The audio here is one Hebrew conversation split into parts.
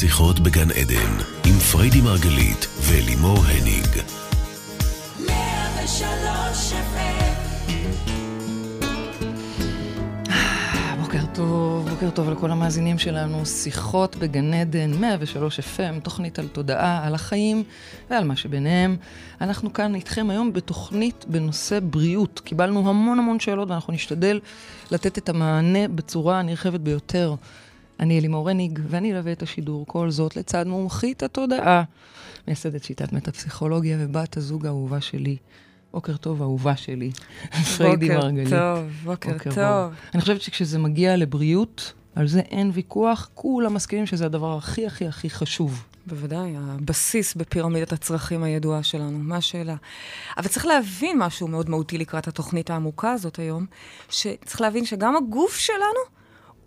שיחות בגן עדן, עם פריידי מרגלית ולימור הניג. בוקר טוב, בוקר טוב לכל המאזינים שלנו. שיחות בגן עדן, 103 FM, תוכנית על תודעה, על החיים ועל מה שביניהם. אנחנו כאן איתכם היום בתוכנית בנושא בריאות. קיבלנו המון המון שאלות ואנחנו נשתדל לתת את המענה בצורה הנרחבת ביותר. אני אלימור הניג, ואני אלווה את השידור, כל זאת לצד מומחית התודעה, מייסדת שיטת מטה-פסיכולוגיה ובת הזוג האהובה שלי. בוקר טוב, אהובה שלי, פריידי מרגלית. בוקר טוב, בוקר, בוקר טוב. בוא. אני חושבת שכשזה מגיע לבריאות, על זה אין ויכוח, כולם מסכימים שזה הדבר הכי הכי הכי חשוב. בוודאי, הבסיס בפירמידת הצרכים הידועה שלנו, מה השאלה? אבל צריך להבין משהו מאוד מהותי לקראת התוכנית העמוקה הזאת היום, שצריך להבין שגם הגוף שלנו,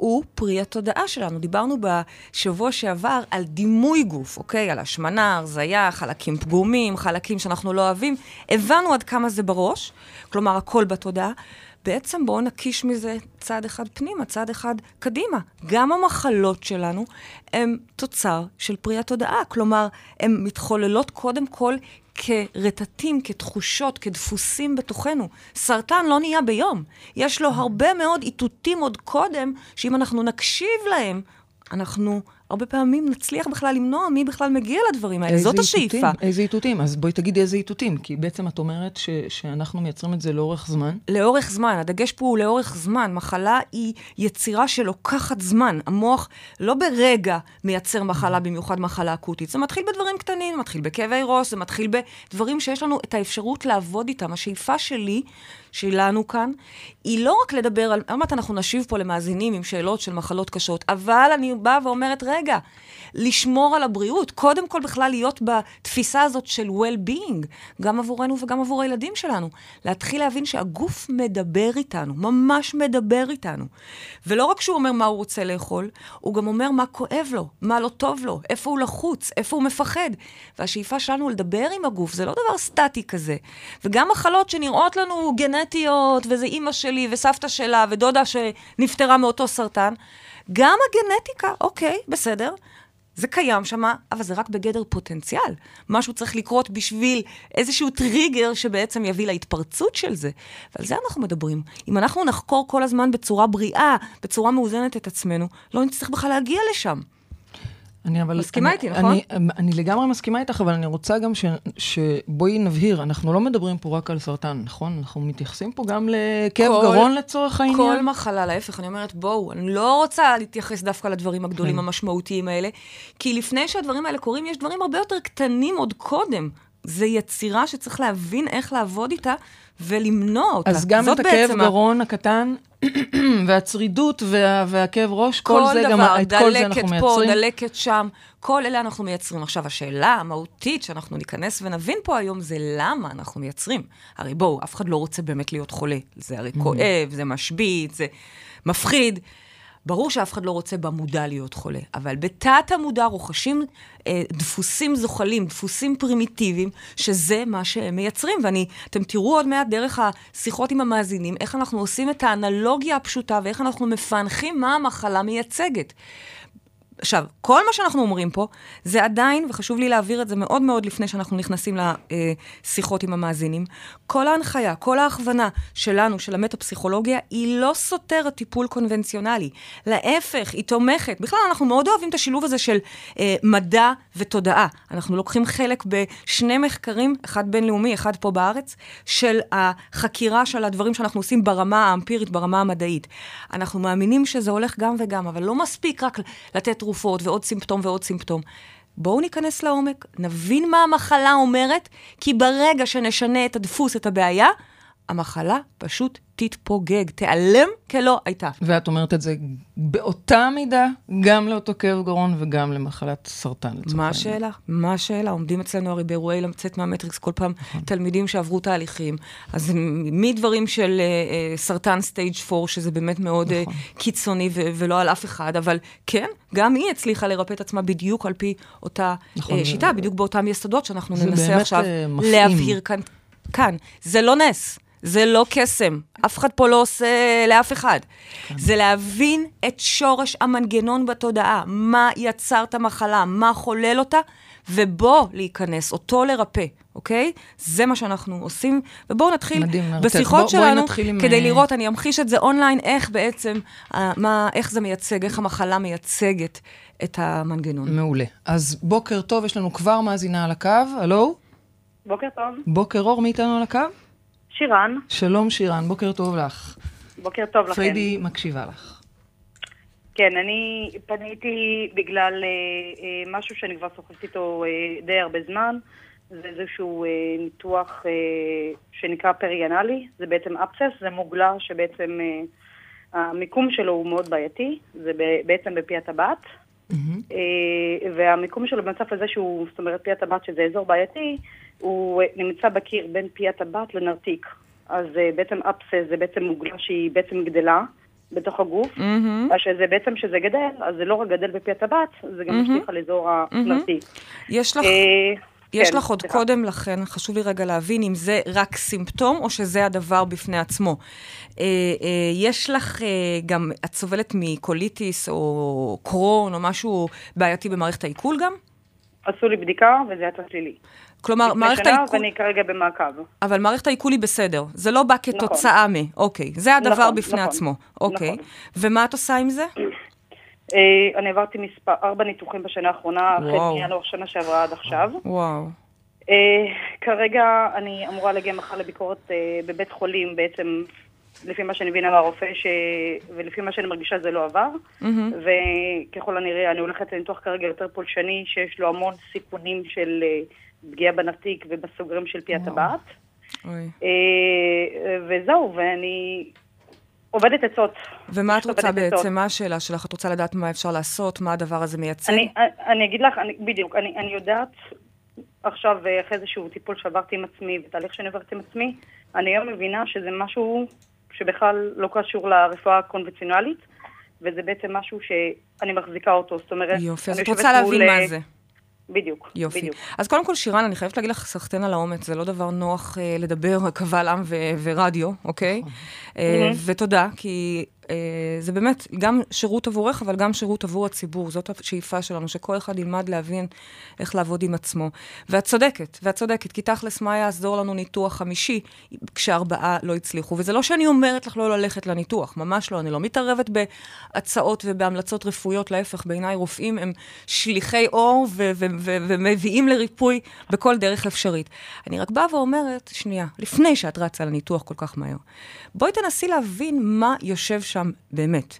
הוא פרי התודעה שלנו. דיברנו בשבוע שעבר על דימוי גוף, אוקיי? על השמנה, הרזייה, חלקים פגומים, חלקים שאנחנו לא אוהבים. הבנו עד כמה זה בראש, כלומר, הכל בתודעה. בעצם בואו נקיש מזה צעד אחד פנימה, צעד אחד קדימה. גם המחלות שלנו הן תוצר של פרי התודעה. כלומר, הן מתחוללות קודם כל כרטטים, כתחושות, כדפוסים בתוכנו. סרטן לא נהיה ביום. יש לו הרבה מאוד איתותים עוד קודם, שאם אנחנו נקשיב להם, אנחנו הרבה פעמים נצליח בכלל למנוע מי בכלל מגיע לדברים האלה. זאת השאיפה. איתותים, איזה איתותים? אז בואי תגידי איזה איתותים, כי בעצם את אומרת ש, שאנחנו מייצרים את זה לאורך זמן. לאורך זמן, הדגש פה הוא לאורך זמן. מחלה היא יצירה שלוקחת זמן. המוח לא ברגע מייצר מחלה, במיוחד מחלה אקוטית. זה מתחיל בדברים קטנים, מתחיל בכאבי ראש, זה מתחיל בדברים שיש לנו את האפשרות לעבוד איתם. השאיפה שלי, שלנו כאן, היא לא רק לדבר על, עוד מעט אנחנו נשיב פה למאזינים עם שאלות של מחלות קשות, אבל אני באה ואומרת, רגע, לשמור על הבריאות, קודם כל בכלל להיות בתפיסה הזאת של well-being, גם עבורנו וגם עבור הילדים שלנו. להתחיל להבין שהגוף מדבר איתנו, ממש מדבר איתנו. ולא רק שהוא אומר מה הוא רוצה לאכול, הוא גם אומר מה כואב לו, מה לא טוב לו, איפה הוא לחוץ, איפה הוא מפחד. והשאיפה שלנו לדבר עם הגוף, זה לא דבר סטטי כזה. וגם מחלות שנראות לנו גנטיות, וזה אימא שלי וסבתא שלה ודודה שנפטרה מאותו סרטן, גם הגנטיקה, אוקיי, בסדר. זה קיים שם, אבל זה רק בגדר פוטנציאל. משהו צריך לקרות בשביל איזשהו טריגר שבעצם יביא להתפרצות של זה. ועל זה אנחנו מדברים. אם אנחנו נחקור כל הזמן בצורה בריאה, בצורה מאוזנת את עצמנו, לא נצטרך בכלל להגיע לשם. אני אבל... מסכימה אני, איתי, נכון? אני, אני, אני לגמרי מסכימה איתך, אבל אני רוצה גם ש, שבואי נבהיר, אנחנו לא מדברים פה רק על סרטן, נכון? אנחנו מתייחסים פה גם לכאב גרון לצורך העניין. כל מחלה, להפך, אני אומרת, בואו, אני לא רוצה להתייחס דווקא לדברים הגדולים, כן. המשמעותיים האלה, כי לפני שהדברים האלה קורים, יש דברים הרבה יותר קטנים עוד קודם. זה יצירה שצריך להבין איך לעבוד איתה ולמנוע אותה. אז גם את הכאב גרון הקטן והצרידות וה, והכאב ראש, כל, כל זה דבר, גם, את כל זה אנחנו פה, מייצרים. דלקת פה, דלקת שם, כל אלה אנחנו מייצרים. עכשיו, השאלה המהותית שאנחנו ניכנס ונבין פה היום זה למה אנחנו מייצרים. הרי בואו, אף אחד לא רוצה באמת להיות חולה. זה הרי כואב, זה משבית, זה מפחיד. ברור שאף אחד לא רוצה במודע להיות חולה, אבל בתת המודע רוכשים אה, דפוסים זוחלים, דפוסים פרימיטיביים, שזה מה שהם מייצרים. ואתם תראו עוד מעט דרך השיחות עם המאזינים, איך אנחנו עושים את האנלוגיה הפשוטה ואיך אנחנו מפענחים מה המחלה מייצגת. עכשיו, כל מה שאנחנו אומרים פה, זה עדיין, וחשוב לי להעביר את זה מאוד מאוד לפני שאנחנו נכנסים לשיחות עם המאזינים, כל ההנחיה, כל ההכוונה שלנו, של המטה-פסיכולוגיה, היא לא סותרת טיפול קונבנציונלי. להפך, היא תומכת. בכלל, אנחנו מאוד אוהבים את השילוב הזה של אה, מדע ותודעה. אנחנו לוקחים חלק בשני מחקרים, אחד בינלאומי, אחד פה בארץ, של החקירה של הדברים שאנחנו עושים ברמה האמפירית, ברמה המדעית. אנחנו מאמינים שזה הולך גם וגם, אבל לא מספיק רק לתת תרופות ועוד סימפטום ועוד סימפטום. בואו ניכנס לעומק, נבין מה המחלה אומרת, כי ברגע שנשנה את הדפוס, את הבעיה, המחלה פשוט תתפוגג, תיעלם כלא הייתה. ואת אומרת את זה באותה מידה, גם לאותו כאב גרון וגם למחלת סרטן. מה השאלה? מה השאלה? עומדים אצלנו הרי באירועי לצאת מהמטריקס כל פעם נכון. תלמידים שעברו תהליכים. אז מדברים של uh, סרטן סטייג' 4, שזה באמת מאוד uh, קיצוני ו- ולא על אף אחד, אבל כן, גם היא הצליחה לרפא את עצמה בדיוק על פי אותה נכון, uh, שיטה. בדיוק באותם יסודות שאנחנו ננסה עכשיו להבהיר כאן. כאן. זה לא נס. זה לא קסם. אף אחד פה לא עושה לאף אחד. זה להבין את שורש המנגנון בתודעה, מה יצר את המחלה, מה חולל אותה, ובו להיכנס, אותו לרפא, אוקיי? זה מה שאנחנו עושים, ובואו נתחיל מדהים. בשיחות בוא- שלנו, נתחיל עם, כדי אה, לראות, אני אמחיש את זה אונליין, איך בעצם, אה, מה, איך זה מייצג, איך המחלה מייצגת את המנגנון. מעולה. אז בוקר טוב, יש לנו כבר מאזינה על הקו, הלו? בוקר טוב. בוקר אור, מי איתנו על הקו? שירן, שלום שירן, בוקר טוב לך. בוקר טוב לכם. פריידי מקשיבה לך. כן, אני פניתי בגלל אה, אה, משהו שאני כבר שוחחת איתו אה, די הרבה זמן. זה איזשהו אה, ניתוח אה, שנקרא פריאנלי, זה בעצם אפסס, זה מוגלה שבעצם אה, המיקום שלו הוא מאוד בעייתי, זה ב- בעצם בפי הטבעת. מהמם. אה, והמיקום שלו במצב הזה שהוא, זאת אומרת, פי הטבעת שזה אזור בעייתי, הוא אה, נמצא בקיר בין פי הטבעת לנרתיק. אז אה, בעצם אפסס זה בעצם מוגלה שהיא בעצם גדלה בתוך הגוף. אז שזה בעצם כשזה גדל, אז זה לא רק גדל בפי הטבעת, זה גם משליך על אזור הנרתיק. יש לך... אה, יש כן, לך עוד סליחה. קודם לכן, חשוב לי רגע להבין אם זה רק סימפטום או שזה הדבר בפני עצמו. אה, אה, יש לך אה, גם, את סובלת מקוליטיס או קרון או משהו בעייתי במערכת העיכול גם? עשו לי בדיקה וזה יצא שלילי. כלומר, מערכת העיכול... ואני כרגע במעקב. אבל מערכת העיכול היא בסדר, זה לא בא כתוצאה מ... אוקיי, זה הדבר נכון, בפני נכון, עצמו. אוקיי. נכון. ומה את עושה עם זה? אה, אני עברתי מספר, ארבע ניתוחים בשנה האחרונה, החל וואו. מינואר שנה שעברה עד עכשיו. וואו. אה, כרגע אני אמורה להגיע מחר לביקורת אה, בבית חולים, בעצם לפי מה שאני מבינה מהרופא, ש... ולפי מה שאני מרגישה זה לא עבר. וככל הנראה אני הולכת לניתוח כרגע יותר פולשני, שיש לו המון סיכונים של אה, פגיעה בנתיק ובסוגרים של פי הטבעת. אה, וזהו, ואני עובדת עצות. ומה את רוצה עובדת עצות. בעצם? מה השאלה שלך? את רוצה לדעת מה אפשר לעשות? מה הדבר הזה מייצג? אני, אני אגיד לך, אני, בדיוק, אני, אני יודעת עכשיו, אה, אחרי איזשהו טיפול שעברתי עם עצמי ותהליך שאני עברתי עם עצמי, אני היום מבינה שזה משהו שבכלל לא קשור לרפואה הקונבנציונלית, וזה בעצם משהו שאני מחזיקה אותו, זאת אומרת... יופי, אז את רוצה להבין אה, מה זה. בדיוק, יופי. בדיוק. אז קודם כל, שירן, אני חייבת להגיד לך, סחטיין על האומץ, זה לא דבר נוח אה, לדבר קבל עם ו- ורדיו, אוקיי? אה, ותודה, כי אה, זה באמת גם שירות עבורך, אבל גם שירות עבור הציבור. זאת השאיפה שלנו, שכל אחד ילמד להבין איך לעבוד עם עצמו. ואת צודקת, ואת צודקת, כי תכלס, מה יעזור לנו ניתוח חמישי כשארבעה לא הצליחו? וזה לא שאני אומרת לך לא ללכת לניתוח, ממש לא. אני לא מתערבת בהצעות ובהמלצות רפואיות, להפך, בעיניי רופאים הם שליחי אור ומביאים לריפוי בכל דרך אפשרית. אני רק באה ואומרת, שנייה, לפני שאת רצה לניתוח כל כך מהר, בואי תנסי להבין מה יושב שם באמת.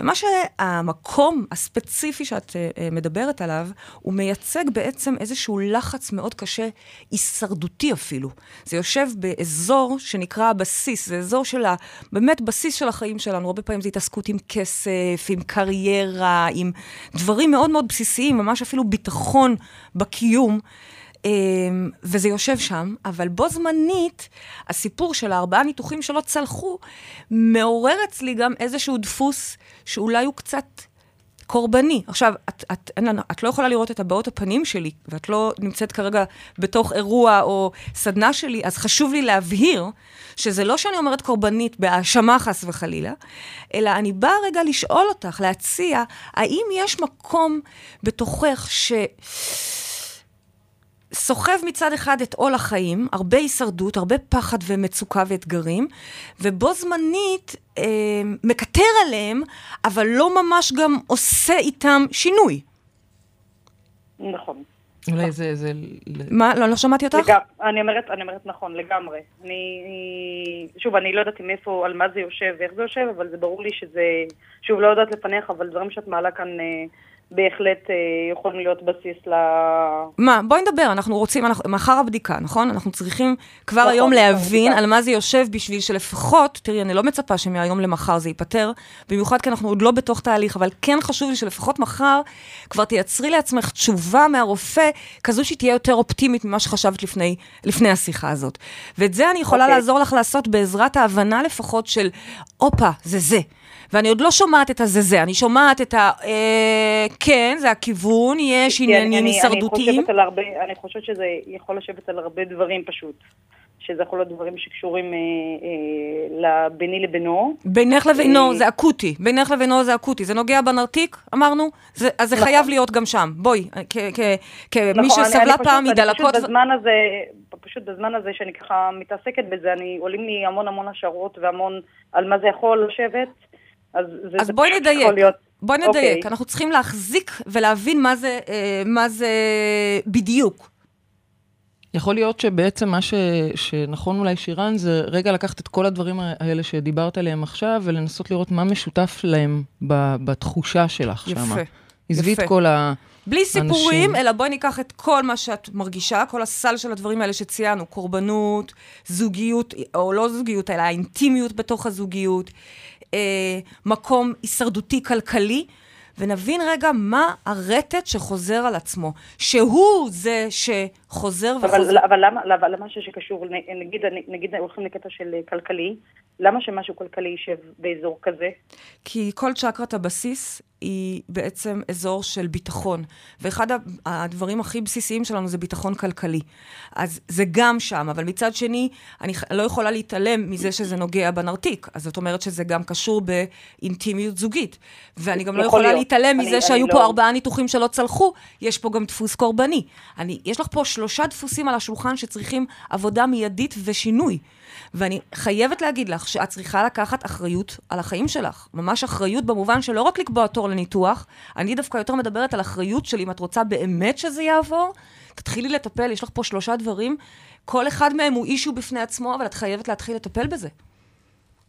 ומה שהמקום הספציפי שאת uh, מדברת עליו, הוא מייצג בעצם איזשהו לחץ מאוד קשה, הישרדותי אפילו. זה יושב באזור שנקרא הבסיס, זה אזור של ה... באמת בסיס של החיים שלנו. הרבה פעמים זה התעסקות עם כסף, עם קריירה, עם דברים מאוד מאוד בסיסיים, ממש אפילו ביטחון בקיום. אמ, וזה יושב שם, אבל בו זמנית, הסיפור של הארבעה ניתוחים שלא צלחו, מעורר אצלי גם איזשהו דפוס שאולי הוא קצת קורבני. עכשיו, את, את, אין לנו, את לא יכולה לראות את הבעות הפנים שלי, ואת לא נמצאת כרגע בתוך אירוע או סדנה שלי, אז חשוב לי להבהיר שזה לא שאני אומרת קורבנית בהאשמה חס וחלילה, אלא אני באה רגע לשאול אותך, להציע, האם יש מקום בתוכך ש... סוחב מצד אחד את עול החיים, הרבה הישרדות, הרבה פחד ומצוקה ואתגרים, ובו זמנית אה, מקטר עליהם, אבל לא ממש גם עושה איתם שינוי. נכון. אולי זה... זה... מה? לא, לא שמעתי אותך? לגמ... אני אומרת, אני אומרת נכון, לגמרי. אני, שוב, אני לא יודעת עם איפה, על מה זה יושב ואיך זה יושב, אבל זה ברור לי שזה, שוב, לא יודעת לפניך, אבל דברים שאת מעלה כאן אה, בהחלט אה, יכולים להיות בסיס ל... מה? בואי נדבר, אנחנו רוצים, אנחנו, מחר הבדיקה, נכון? אנחנו צריכים כבר נכון, היום להבין. על מה זה יושב בשביל שלפחות, תראי, אני לא מצפה שמהיום למחר זה ייפתר, במיוחד כי אנחנו עוד לא בתוך תהליך, אבל כן חשוב לי שלפחות מחר כבר תייצרי לעצמך תשובה מהרופא, כזו שתהיה יותר אופטימית ממה שחשבת לפני, לפני השיחה הזאת. ואת זה אני יכולה אוקיי. לעזור לך לעשות בעזרת ההבנה לפחות של, הופה, זה זה. ואני עוד לא שומעת את הזה זה, אני שומעת את ה... אה, כן, זה הכיוון, יש כי עניינים אני- אני הישרדותיים. הרבה, אני חושבת שזה יכול לשבת על הרבה דברים פשוט. שזה יכול להיות דברים שקשורים אה, אה, ביני לבינו. בינך לבינו זה אקוטי, בינך לבינו זה אקוטי. זה נוגע בנרתיק, אמרנו? זה, אז זה נכון. חייב להיות גם שם. בואי, כמי נכון, שסבלה פעם מדלקות... פשוט בזמן הזה, פשוט בזמן הזה שאני ככה מתעסקת בזה, אני, עולים לי המון המון השערות והמון על מה זה יכול לשבת. אז, אז בואי נדייק. בואי נדייק, okay. אוקיי. אנחנו צריכים להחזיק ולהבין מה זה, אה, מה זה בדיוק. יכול להיות שבעצם מה ש, שנכון אולי, שירן, זה רגע לקחת את כל הדברים האלה שדיברת עליהם עכשיו, ולנסות לראות מה משותף להם ב, בתחושה שלך שם. יפה. עזבי את כל ה... בלי סיפורים, אנשים. אלא בואי ניקח את כל מה שאת מרגישה, כל הסל של הדברים האלה שציינו, קורבנות, זוגיות, או לא זוגיות, אלא האינטימיות בתוך הזוגיות, אה, מקום הישרדותי כלכלי, ונבין רגע מה הרטט שחוזר על עצמו, שהוא זה שחוזר אבל, וחוזר. אבל למה, למה, למה שקשור, נגיד, נגיד הולכים לקטע של כלכלי, למה שמשהו כלכלי יישב באזור כזה? כי כל צ'קרת הבסיס היא בעצם אזור של ביטחון. ואחד הדברים הכי בסיסיים שלנו זה ביטחון כלכלי. אז זה גם שם, אבל מצד שני, אני לא יכולה להתעלם מזה שזה נוגע בנרתיק. אז זאת אומרת שזה גם קשור באינטימיות זוגית. ואני גם לא יכולה להיות. להתעלם אני, מזה אני שהיו אני פה לא... ארבעה ניתוחים שלא צלחו, יש פה גם דפוס קורבני. אני, יש לך פה שלושה דפוסים על השולחן שצריכים עבודה מיידית ושינוי. ואני חייבת להגיד לך שאת צריכה לקחת אחריות על החיים שלך. ממש אחריות במובן של לא רק לקבוע תור לניתוח, אני דווקא יותר מדברת על אחריות של אם את רוצה באמת שזה יעבור, תתחילי לטפל, יש לך פה שלושה דברים, כל אחד מהם הוא אישו בפני עצמו, אבל את חייבת להתחיל לטפל בזה.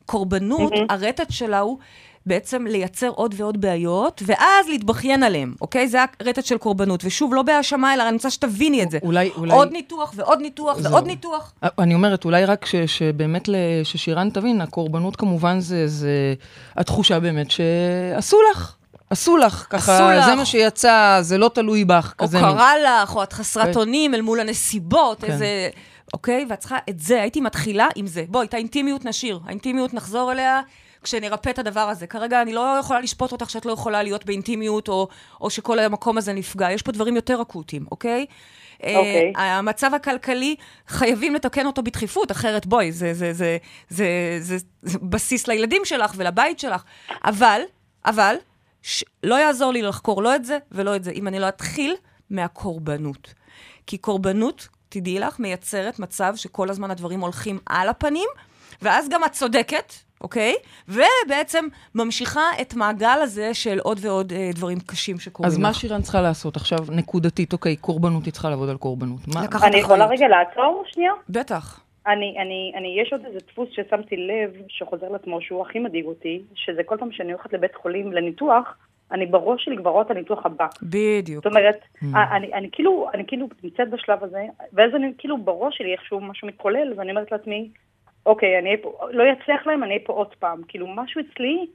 קורבנות, mm-hmm. הרטט שלה הוא בעצם לייצר עוד ועוד בעיות, ואז להתבכיין עליהם, אוקיי? זה הרטט של קורבנות. ושוב, לא בהאשמה, אלא אני רוצה שתביני את זה. אולי, אולי... עוד ניתוח ועוד ניתוח זו... ועוד ניתוח. אה, אני אומרת, אולי רק ש, שבאמת, ששירן תבין, הקורבנות כמובן זה, זה התחושה באמת שעשו לך. עשו לך, ככה, עשו לך. זה מה שיצא, זה לא תלוי בך. או קרה מ... לך, או את חסרת אונים אל מול הנסיבות, כן. איזה... אוקיי? ואת צריכה את זה, הייתי מתחילה עם זה. בואי, את האינטימיות נשאיר. האינטימיות נחזור אליה כשנרפא את הדבר הזה. כרגע אני לא יכולה לשפוט אותך שאת לא יכולה להיות באינטימיות, או, או שכל המקום הזה נפגע. יש פה דברים יותר אקוטיים, אוקיי? אוקיי. Uh, המצב הכלכלי, חייבים לתקן אותו בדחיפות, אחרת בואי, זה, זה, זה, זה, זה, זה בסיס לילדים שלך ולבית שלך. אבל, אבל, ש, לא יעזור לי לחקור לא את זה ולא את זה, אם אני לא אתחיל מהקורבנות. כי קורבנות, תדעי לך, מייצרת מצב שכל הזמן הדברים הולכים על הפנים, ואז גם את צודקת, אוקיי? ובעצם ממשיכה את מעגל הזה של עוד ועוד אה, דברים קשים שקורים אז לך. מה שירן צריכה לעשות עכשיו, נקודתית, אוקיי, קורבנות, היא צריכה לעבוד על קורבנות. מה? אני יכולה רגע לעצור שנייה? בטח. אני, אני, אני, יש עוד איזה דפוס ששמתי לב, שחוזר לעצמו, שהוא הכי מדאיג אותי, שזה כל פעם שאני הולכת לבית חולים לניתוח, אני בראש שלי כבר רואה את הניתוח הבא. בדיוק. זאת אומרת, mm. אני, אני כאילו, אני כאילו נמצאת בשלב הזה, ואז אני כאילו בראש שלי איכשהו משהו מתחולל, ואני אומרת לעצמי, אוקיי, אני פה, לא יצליח להם, אני אהיה פה עוד פעם. כאילו, משהו אצלי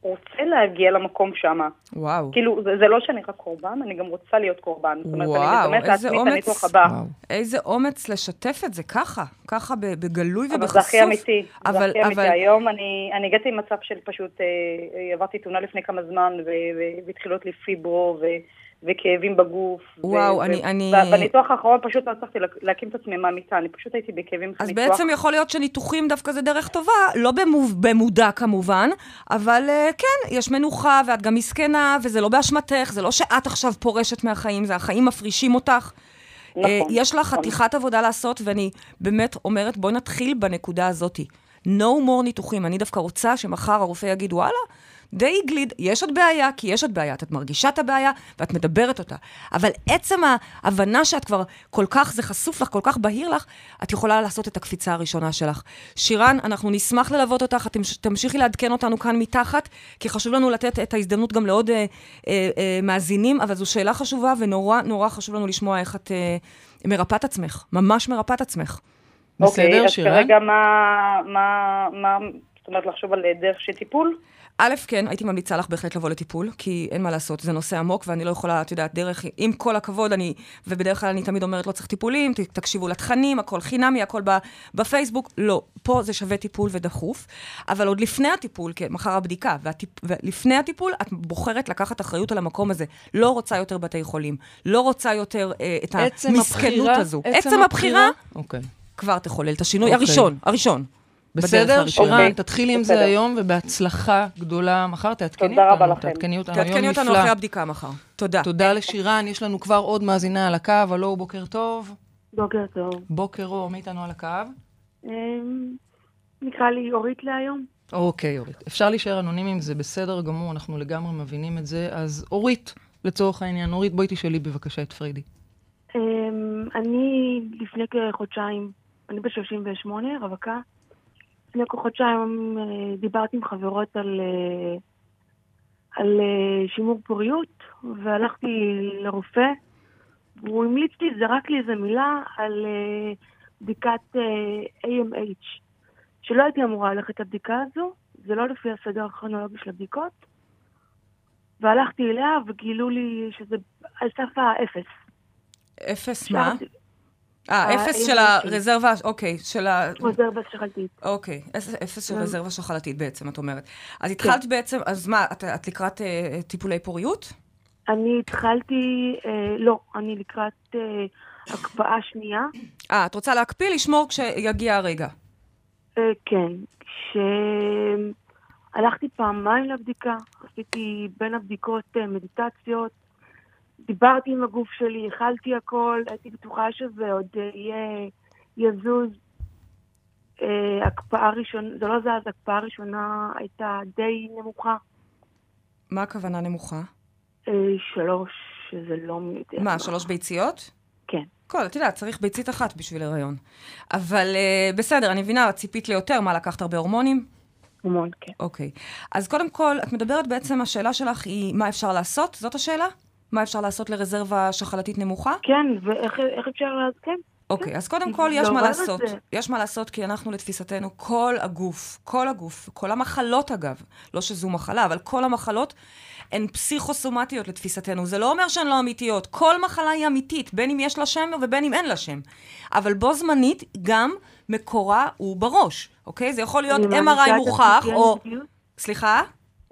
רוצה להגיע למקום שם. וואו. כאילו, זה, זה לא שאני רק קורבן, אני גם רוצה להיות קורבן. זאת אומרת, וואו, אני איזה אומץ, וואו. איזה אומץ לשתף את זה ככה, ככה בגלוי ובחשוף. אבל זה הכי אמיתי, אבל, זה הכי אמיתי. אבל... היום אני, אני הגעתי למצב של פשוט, אה, אה עברתי תאונה לפני כמה זמן, והתחילו לי פיברו, ו... וכאבים בגוף. וואו, ו- אני... אני... בניתוח האחרון פשוט לא הצלחתי להקים את עצמי מהמיטה, אני פשוט הייתי בכאבים אז ניתוח. בעצם יכול להיות שניתוחים דווקא זה דרך טובה, לא במוב, במודע כמובן, אבל uh, כן, יש מנוחה ואת גם מסכנה, וזה לא באשמתך, זה לא שאת עכשיו פורשת מהחיים, זה החיים מפרישים אותך. נכון. Uh, יש לך נכון. חתיכת עבודה לעשות, ואני באמת אומרת, בואי נתחיל בנקודה הזאתי. no more ניתוחים. אני דווקא רוצה שמחר הרופא יגיד, וואלה, די גליד, יש עוד בעיה, כי יש עוד בעיה, את מרגישה את הבעיה ואת מדברת אותה. אבל עצם ההבנה שאת כבר כל כך, זה חשוף לך, כל כך בהיר לך, את יכולה לעשות את הקפיצה הראשונה שלך. שירן, אנחנו נשמח ללוות אותך, את תמשיכי לעדכן אותנו כאן מתחת, כי חשוב לנו לתת את ההזדמנות גם לעוד אה, אה, אה, מאזינים, אבל זו שאלה חשובה, ונורא נורא חשוב לנו לשמוע איך את אה, מרפאת עצמך, ממש מרפאת עצמך. אוקיי, בסדר, okay, שירן? אז כרגע מה, מה, מה, זאת אומרת, לחשוב על דרך של טיפול? א', כן, הייתי ממליצה לך בהחלט לבוא לטיפול, כי אין מה לעשות, זה נושא עמוק, ואני לא יכולה, את יודעת, דרך, עם כל הכבוד, אני, ובדרך כלל אני תמיד אומרת, לא צריך טיפולים, תקשיבו לתכנים, הכל חינמי, הכל בפייסבוק, לא, פה זה שווה טיפול ודחוף, אבל עוד לפני הטיפול, כן, מחר הבדיקה, והטיפ, ולפני הטיפול, את בוחרת לקחת אחריות על המקום הזה. לא רוצה יותר בתי חולים, לא רוצה יותר אה, את המסכנות הזו. עצם, עצם הבחירה? אוקיי. כבר תחולל את השינוי אוקיי. הראשון, הראשון. בסדר? הראשונה. שירן, אוקיי, תתחילי עם זה. היום, ובהצלחה גדולה מחר. תעדכני תודה רבה אותנו, לכם. תעדכני אותנו, היום תעדכני אותנו נפלא. אחרי הבדיקה מחר. תודה. תודה לשירן, יש לנו כבר עוד מאזינה על הקו, הלו, בוקר טוב. בוקר טוב. בוקר אור, מי איתנו על הקו? אמ, נקרא לי אורית להיום. אוקיי, אורית. אפשר להישאר אנונימיים, זה בסדר גמור, אנחנו לגמרי מבינים את זה. אז אורית, לצורך העניין, אורית, בואי תשאלי בבקשה את פריידי. אמ, אני לפני כחודשיים, אני ב-38, רווקה. לפני כחודשיים אה, דיברתי עם חברות על, אה, על אה, שימור פוריות, והלכתי לרופא, והוא המליץ לי, זרק לי איזה מילה על בדיקת AMH, שלא הייתי אמורה ללכת לבדיקה הזו, זה לא לפי הסדר הכרונולוגי של הבדיקות, והלכתי אליה וגילו לי שזה על סף האפס. אפס מה? אה, אפס של. הרזרבה, אוקיי, של ה... רזרבה שחלתית. אוקיי, אפס- של כן. רזרבה שחלתית בעצם, את אומרת. אז התחלת בעצם, אז מה, את- את לקראת אה, טיפולי פוריות? אני התחלתי, אה, לא, אני לקראת אה, הקפאה שנייה. אה, את רוצה להקפיא, לשמור כשיגיע הרגע. כן, כשהלכתי פעמיים לבדיקה, עשיתי בין הבדיקות מדיטציות, דיברתי עם הגוף שלי, אכלתי הכל, הייתי בטוחה שזה עוד אה, יהיה, יזוז. אה, הקפאה ראשונה, זה לא זז, הקפאה ראשונה הייתה די נמוכה. מה הכוונה נמוכה? אה, שלוש, שזה לא יודע מה, שלוש ביציות? כן. כל, את יודעת, צריך ביצית אחת בשביל הריון. אבל uh, בסדר, אני מבינה, ציפית ליותר, מה, לקחת הרבה הורמונים? המון, כן. אוקיי. אז קודם כל, את מדברת בעצם, השאלה שלך היא, מה אפשר לעשות? זאת השאלה? מה אפשר לעשות לרזרבה שחלתית נמוכה? כן, ואיך איך אפשר לעשות? כן. אוקיי, אז קודם כל יש מה לעשות. זה. יש מה לעשות כי אנחנו לתפיסתנו, כל הגוף, כל הגוף, כל המחלות אגב, לא שזו מחלה, אבל כל המחלות הן פסיכוסומטיות לתפיסתנו. זה לא אומר שהן לא אמיתיות. כל מחלה היא אמיתית, בין אם יש לה שם ובין אם אין לה שם. אבל בו זמנית גם מקורה הוא בראש, אוקיי? זה יכול להיות MRI מוכח, או... סליחה?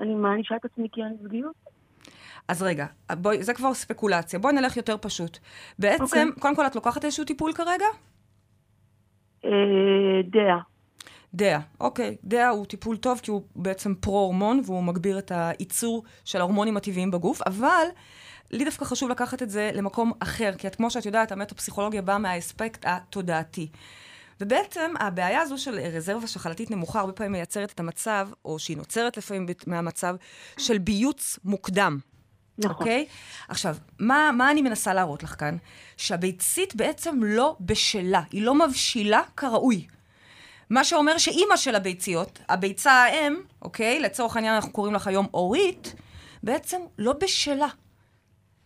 אני מענישה את עצמי כי אין זוגיות? אז רגע, בואי, זה כבר ספקולציה. בואי נלך יותר פשוט. בעצם, אוקיי. קודם כל, את לוקחת איזשהו טיפול כרגע? אה, דעה. דעה, אוקיי. דעה הוא טיפול טוב כי הוא בעצם פרו-הורמון והוא מגביר את הייצור של ההורמונים הטבעיים בגוף, אבל לי דווקא חשוב לקחת את זה למקום אחר, כי את, כמו שאת יודעת, המטה-פסיכולוגיה באה מהאספקט התודעתי. ובעצם הבעיה הזו של רזרבה שחלתית נמוכה הרבה פעמים מייצרת את המצב, או שהיא נוצרת לפעמים מהמצב של ביוץ מוקדם. נכון. אוקיי? עכשיו, מה, מה אני מנסה להראות לך כאן? שהביצית בעצם לא בשלה, היא לא מבשילה כראוי. מה שאומר שאימא של הביציות, הביצה האם, אוקיי? לצורך העניין אנחנו קוראים לך היום אורית, בעצם לא בשלה.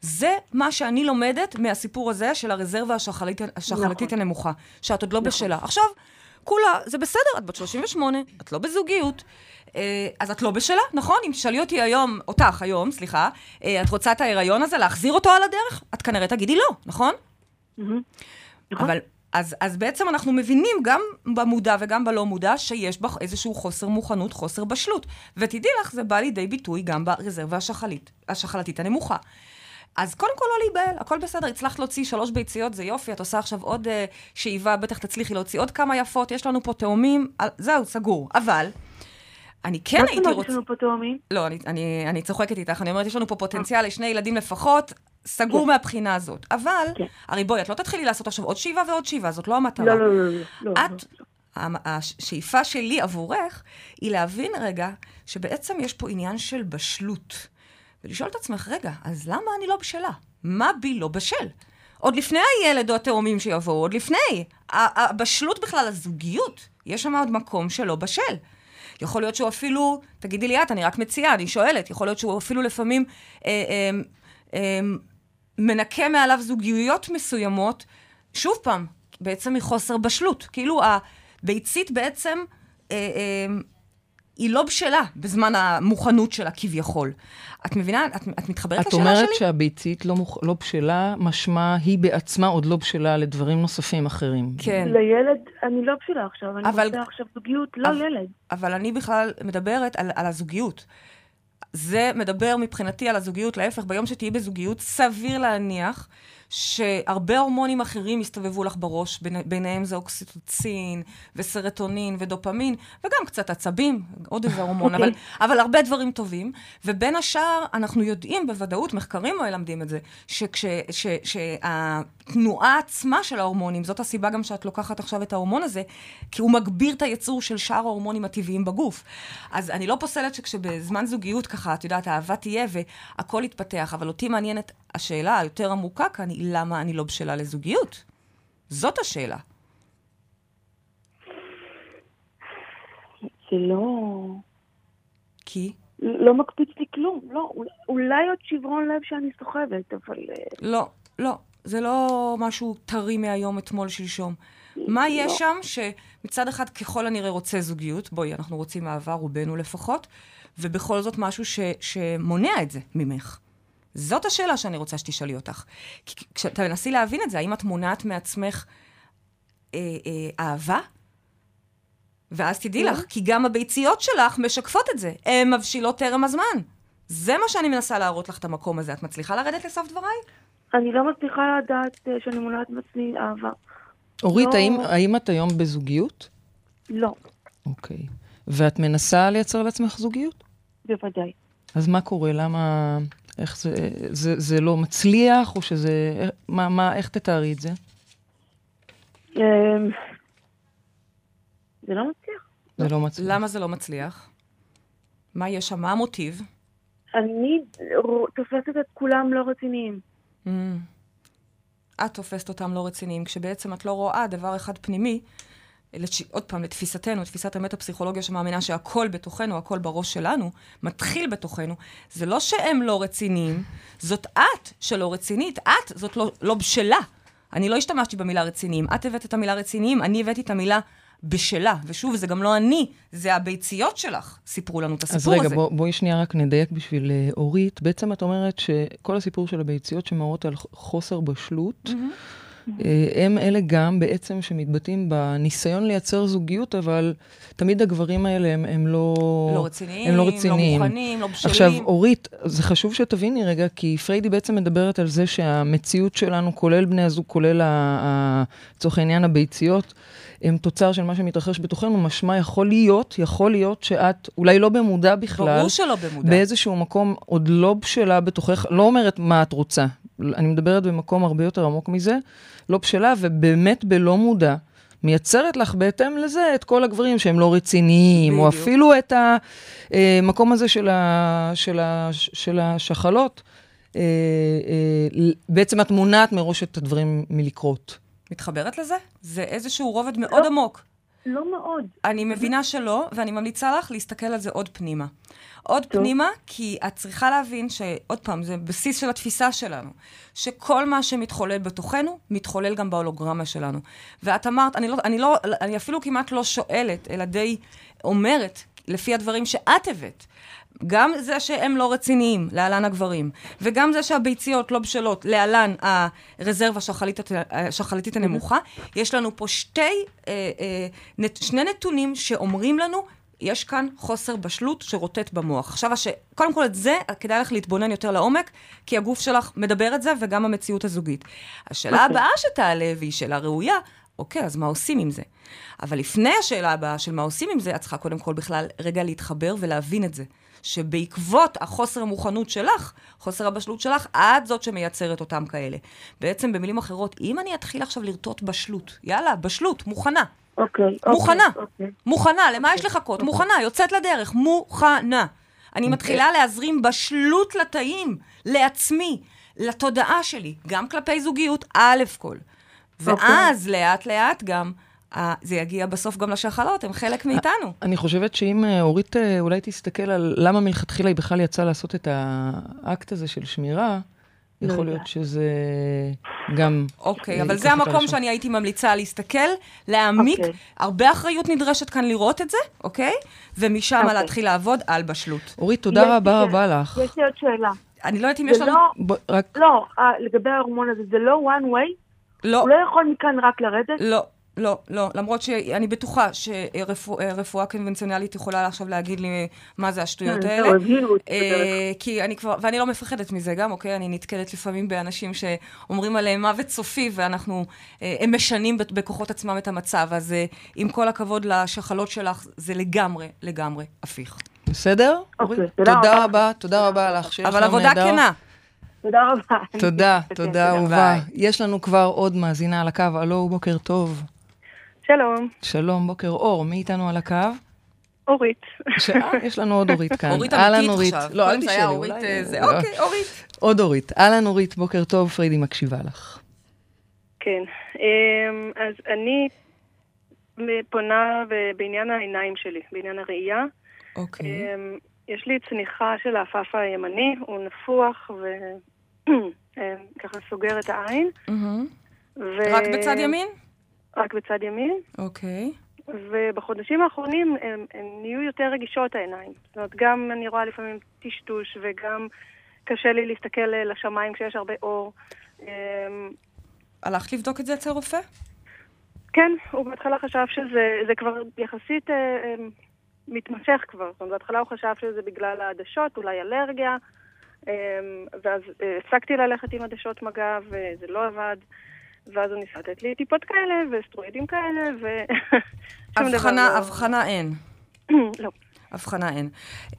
זה מה שאני לומדת מהסיפור הזה של הרזרבה השחלית, השחלתית נכון. הנמוכה, שאת עוד לא בשלה. עכשיו, כולה, זה בסדר, את בת 38, את לא בזוגיות, אז את לא בשלה, נכון? אם תשאלי אותי היום, אותך היום, סליחה, אה, את רוצה את ההיריון הזה, להחזיר אותו על הדרך? את כנראה תגידי לא, נכון? נכון. אבל, אז, אז בעצם אנחנו מבינים גם במודע וגם בלא מודע שיש בך איזשהו חוסר מוכנות, חוסר בשלות. ותדעי לך, זה בא לידי ביטוי גם ברזרבה השחלית, השחלתית הנמוכה. אז קודם כל לא להיבהל, הכל בסדר, הצלחת להוציא שלוש ביציות, זה יופי, את עושה עכשיו עוד uh, שאיבה, בטח תצליחי להוציא עוד כמה יפות, יש לנו פה תאומים, זהו, סגור. אבל, אני כן מה זאת הייתי אומרת רוצה... יש לנו פה תאומים? לא, אני, אני, אני צוחקת איתך, אני אומרת, יש לנו פה פוטנציאל לשני ילדים לפחות, סגור כן. מהבחינה הזאת. אבל, כן. הרי בואי, את לא תתחילי לעשות עכשיו עוד שאיבה ועוד שאיבה, זאת לא המטרה. לא, לא, לא, לא. לא, את, לא. השאיפה שלי עבורך, היא להבין רגע שבעצם יש פה עניין של בשלות. ולשאול את עצמך, רגע, אז למה אני לא בשלה? מה בי לא בשל? עוד לפני הילד או התאומים שיבואו, עוד לפני. הבשלות בכלל, הזוגיות, יש שם עוד מקום שלא בשל. יכול להיות שהוא אפילו, תגידי לי את, אני רק מציעה, אני שואלת, יכול להיות שהוא אפילו לפעמים אה, אה, אה, מנקה מעליו זוגיות מסוימות, שוב פעם, בעצם מחוסר בשלות. כאילו הביצית בעצם, אה, אה, היא לא בשלה בזמן המוכנות שלה כביכול. את מבינה? את, את מתחברת את לשאלה אומרת שלי? שהביצית לא, מוכ... לא בשלה, משמע היא בעצמה עוד לא בשלה לדברים נוספים אחרים. כן. לילד, אני לא בשלה עכשיו, אני אבל- רוצה עכשיו זוגיות, לא אבל- ילד. אבל אני בכלל מדברת על, על הזוגיות. זה מדבר מבחינתי על הזוגיות, להפך, ביום שתהיי בזוגיות, סביר להניח שהרבה הורמונים אחרים יסתובבו לך בראש, בין, ביניהם זה אוקסיטוצין וסרטונין ודופמין, וגם קצת עצבים, עוד איזה הורמון. אבל. אבל הרבה דברים טובים. ובין השאר, אנחנו יודעים בוודאות, מחקרים מלמדים את זה, שהתנועה עצמה של ההורמונים, זאת הסיבה גם שאת לוקחת עכשיו את ההורמון הזה, כי הוא מגביר את הייצור של שאר ההורמונים הטבעיים בגוף. אז אני לא פוסלת שכשבזמן זוגיות ככה, את יודעת, האהבה תהיה והכל יתפתח, אבל אותי מעניינת השאלה היותר עמוקה כאן היא למה אני לא בשלה לזוגיות. זאת השאלה. זה לא... כי? לא מקפיץ לי כלום. לא, אולי עוד שברון לב שאני סוחבת, אבל... אה, לא, לא. זה לא משהו טרי מהיום, אתמול, שלשום. מה יש לא. שם שמצד אחד ככל הנראה רוצה זוגיות, בואי, אנחנו רוצים אהבה, רובנו לפחות, ובכל זאת משהו ש, שמונע את זה ממך. זאת השאלה שאני רוצה שתשאלי אותך. כי כשאתה מנסי להבין את זה, האם את מונעת מעצמך אה, אה, אהבה? ואז תדעי לך, כי גם הביציות שלך משקפות את זה. הן מבשילות טרם הזמן. זה מה שאני מנסה להראות לך את המקום הזה. את מצליחה לרדת לסוף דבריי? אני לא מצליחה לדעת uh, שאני מונעת מעצמי אהבה. אורית, לא... האם, האם את היום בזוגיות? לא. אוקיי. ואת מנסה לייצר לעצמך זוגיות? בוודאי. אז מה קורה? למה... איך זה, זה, זה לא מצליח, או שזה... מה, מה, איך תתארי את זה? אמ, זה לא מצליח. זה לא מצליח. למה זה לא מצליח? מה יש שם? מה המוטיב? אני תופסת את כולם לא רציניים. Mm. את תופסת אותם לא רציניים, כשבעצם את לא רואה דבר אחד פנימי, לש... עוד פעם, לתפיסתנו, תפיסת המטה-פסיכולוגיה שמאמינה שהכל בתוכנו, הכל בראש שלנו, מתחיל בתוכנו. זה לא שהם לא רציניים, זאת את שלא רצינית. את זאת לא, לא בשלה. אני לא השתמשתי במילה רציניים. את הבאת את המילה רציניים, אני הבאתי את המילה בשלה. ושוב, זה גם לא אני, זה הביציות שלך סיפרו לנו את הסיפור הזה. אז רגע, הזה. בוא, בואי שנייה רק נדייק בשביל uh, אורית. בעצם את אומרת שכל הסיפור של הביציות שמראות על חוסר בשלות, mm-hmm. אה, הם אלה גם בעצם שמתבטאים בניסיון לייצר זוגיות, אבל תמיד הגברים האלה הם, הם לא... לא רציניים, הם לא, רציניים. לא מוכנים, לא בשלים. עכשיו, אורית, זה חשוב שתביני רגע, כי פריידי בעצם מדברת על זה שהמציאות שלנו, כולל בני הזוג, כולל, לצורך העניין, הביציות, הם תוצר של מה שמתרחש בתוכנו, משמע יכול להיות, יכול להיות שאת, אולי לא במודע בכלל, ברור שלא במודע. באיזשהו מקום עוד לא בשלה בתוכך, לא אומרת מה את רוצה, אני מדברת במקום הרבה יותר עמוק מזה, לא בשלה, ובאמת בלא מודע. מייצרת לך בהתאם לזה את כל הגברים שהם לא רציניים, בדיוק. או אפילו את המקום הזה של, ה, של, ה, של השחלות. אה, אה, בעצם את מונעת מראש את הדברים מלקרות. מתחברת לזה? זה איזשהו רובד מאוד לא, עמוק. לא מאוד. אני מבינה שלא, ואני ממליצה לך להסתכל על זה עוד פנימה. עוד טוב. פנימה, כי את צריכה להבין שעוד פעם, זה בסיס של התפיסה שלנו, שכל מה שמתחולל בתוכנו, מתחולל גם בהולוגרמה שלנו. ואת אמרת, אני, לא, אני, לא, אני אפילו כמעט לא שואלת, אלא די אומרת, לפי הדברים שאת הבאת, גם זה שהם לא רציניים, להלן הגברים, וגם זה שהביציות לא בשלות, להלן הרזרבה השחליתית הנמוכה, יש לנו פה שתי, אה, אה, שני נתונים שאומרים לנו יש כאן חוסר בשלות שרוטט במוח. עכשיו, הש... קודם כל את זה, כדאי לך להתבונן יותר לעומק, כי הגוף שלך מדבר את זה, וגם המציאות הזוגית. השאלה. אוקיי. הבאה שתעלה, והיא שאלה ראויה, אוקיי, אז מה עושים עם זה? אבל לפני השאלה הבאה של מה עושים עם זה, את צריכה קודם כל בכלל רגע להתחבר ולהבין את זה. שבעקבות החוסר המוכנות שלך, חוסר הבשלות שלך, את זאת שמייצרת אותם כאלה. בעצם, במילים אחרות, אם אני אתחיל עכשיו לרטוט בשלות, יאללה, בשלות, מוכנה. אוקיי, אוקיי. מוכנה, אוקיי. מוכנה, למה יש לחכות? מוכנה, יוצאת לדרך, מוכנה. אני אוקיי. מתחילה להזרים בשלות לתאים, לעצמי, לתודעה שלי, גם כלפי זוגיות, א' כל. ואז לאט-לאט גם... זה יגיע בסוף גם לשחלות, הם חלק מאיתנו. אני חושבת שאם אה, אורית אה, אולי תסתכל על למה מלכתחילה היא בכלל יצאה לעשות את האקט הזה של שמירה, לא יכול להיות שזה גם... אוקיי, אה, אבל זה המקום שאני הייתי ממליצה להסתכל, להעמיק. אוקיי. הרבה אחריות נדרשת כאן לראות את זה, אוקיי? ומשם אוקיי. להתחיל לעבוד על בשלות. אורית, תודה רבה רבה לך. יש לי עוד שאלה. אני לא יודעת אם יש לנו... לא, לא לגבי ההורמון הזה, זה לא one way? לא. הוא לא יכול מכאן רק לרדת? לא. לא, לא. למרות שאני בטוחה שרפואה קונבנציונלית יכולה עכשיו להגיד לי מה זה השטויות אה, האלה. אה. כי אני כבר, ואני לא מפחדת מזה גם, אוקיי? אני נתקלת לפעמים באנשים שאומרים עליהם מוות סופי, ואנחנו, אה, הם משנים ב- בכוחות עצמם את המצב. אז אה, עם כל הכבוד לשחלות שלך, זה לגמרי, לגמרי הפיך. בסדר? אוקיי? תודה תודה רבה. תודה רבה לך. אבל עבודה. כנה. תודה רבה. תודה, תודה אהובה. יש לנו כבר עוד מאזינה על הקו, הלו, בוקר טוב. שלום, שלום, בוקר אור, מי איתנו על הקו? אורית. אה, יש לנו עוד אורית כאן. אורית אמיתית אורית. עכשיו. לא, אל תשאלי, אורית, אולי... אה, זה, לא. אוקיי, אורית. עוד אורית. אהלן, אורית, בוקר טוב, פריידי מקשיבה לך. כן. אמ, אז אני פונה בעניין העיניים שלי, בעניין הראייה. אוקיי. אמ, יש לי צניחה של העפעף הימני, הוא נפוח וככה סוגר את העין. ו... רק בצד ימין? רק בצד ימין. אוקיי. ובחודשים האחרונים הן נהיו יותר רגישות העיניים. זאת אומרת, גם אני רואה לפעמים טשטוש וגם קשה לי להסתכל אה, לשמיים כשיש הרבה אור. אמ, הלכת לבדוק את זה אצל רופא? כן, הוא בהתחלה חשב שזה זה כבר יחסית אה, אה, מתמשך כבר. זאת אומרת, בהתחלה הוא חשב שזה בגלל העדשות, אולי אלרגיה, אה, ואז אה, הפסקתי ללכת עם עדשות מגע וזה לא עבד. ואז הוא ניסה לתת לי טיפות כאלה וסטרואידים כאלה, ו... הבחנה, לא- הבחנה אין. לא. הבחנה אין.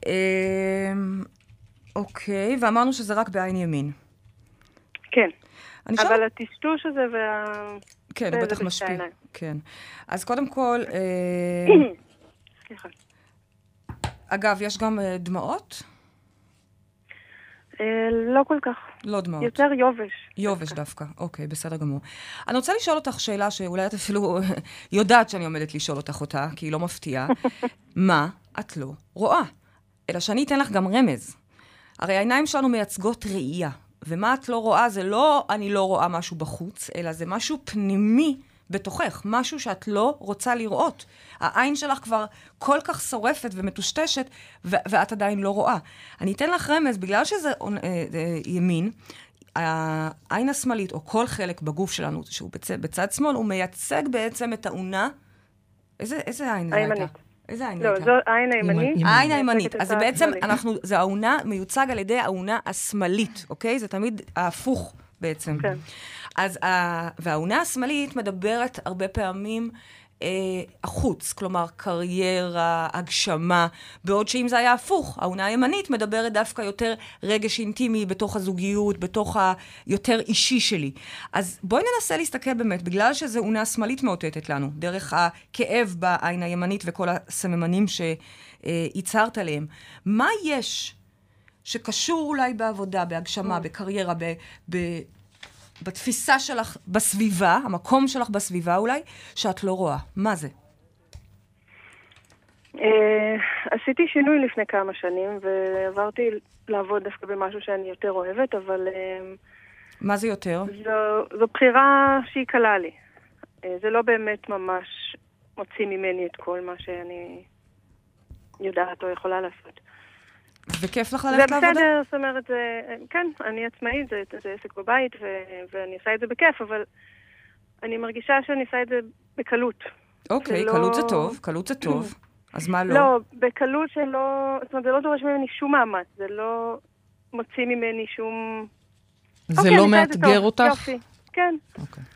אמ, אוקיי, ואמרנו שזה רק בעין ימין. כן. אבל הטשטוש הזה וה... כן, הוא בטח משפיע. כן. אז קודם כל, אה, סליחה. אגב, יש גם אה, דמעות? אה, לא כל כך. לא דמעות. יותר יובש. יובש דווקא, אוקיי, בסדר גמור. אני רוצה לשאול אותך שאלה שאולי את אפילו יודעת שאני עומדת לשאול אותך אותה, כי היא לא מפתיעה. מה את לא רואה? אלא שאני אתן לך גם רמז. הרי העיניים שלנו מייצגות ראייה, ומה את לא רואה זה לא אני לא רואה משהו בחוץ, אלא זה משהו פנימי בתוכך, משהו שאת לא רוצה לראות. העין שלך כבר כל כך שורפת ומטושטשת, ו- ואת עדיין לא רואה. אני אתן לך רמז, בגלל שזה אה, אה, ימין, העין השמאלית, או כל חלק בגוף שלנו שהוא בצד, בצד שמאל, הוא מייצג בעצם את האונה. איזה, איזה עין זה הייתה? איזה עין לא, הייתה? זו העין הימנית. העין הימנית. אז בעצם. אנחנו, זה האונה מיוצג על ידי האונה השמאלית, אוקיי? זה תמיד ההפוך בעצם. כן. אז, ה- והאונה השמאלית מדברת הרבה פעמים אה, החוץ, כלומר קריירה, הגשמה, בעוד שאם זה היה הפוך, האונה הימנית מדברת דווקא יותר רגש אינטימי בתוך הזוגיות, בתוך היותר אישי שלי. אז בואי ננסה להסתכל באמת, בגלל שזו אונה שמאלית מאותתת לנו, דרך הכאב בעין הימנית וכל הסממנים שהצהרת עליהם, מה יש שקשור אולי בעבודה, בהגשמה, בקריירה, ב... ב בתפיסה שלך בסביבה, המקום שלך בסביבה אולי, שאת לא רואה. מה זה? אה, עשיתי שינוי לפני כמה שנים, ועברתי לעבוד דווקא במשהו שאני יותר אוהבת, אבל אה, מה זה יותר? זו, זו בחירה שהיא קלה לי. אה, זה לא באמת ממש מוציא ממני את כל מה שאני יודעת או יכולה לעשות. וכיף לך זה ללכת לעבודה? בסדר, זאת אומרת, זה, כן, אני עצמאית, זה, זה עסק בבית, ו, ואני עושה את זה בכיף, אבל אני מרגישה שאני עושה את זה בקלות. אוקיי, זה לא- קלות זה טוב, קלות זה טוב. אז מה לא? לא, בקלות שלא, זאת אומרת, זה לא דורש ממני שום מאמץ, זה לא מוציא ממני שום... זה אוקיי, לא זה מאתגר אותך? יופי, כן.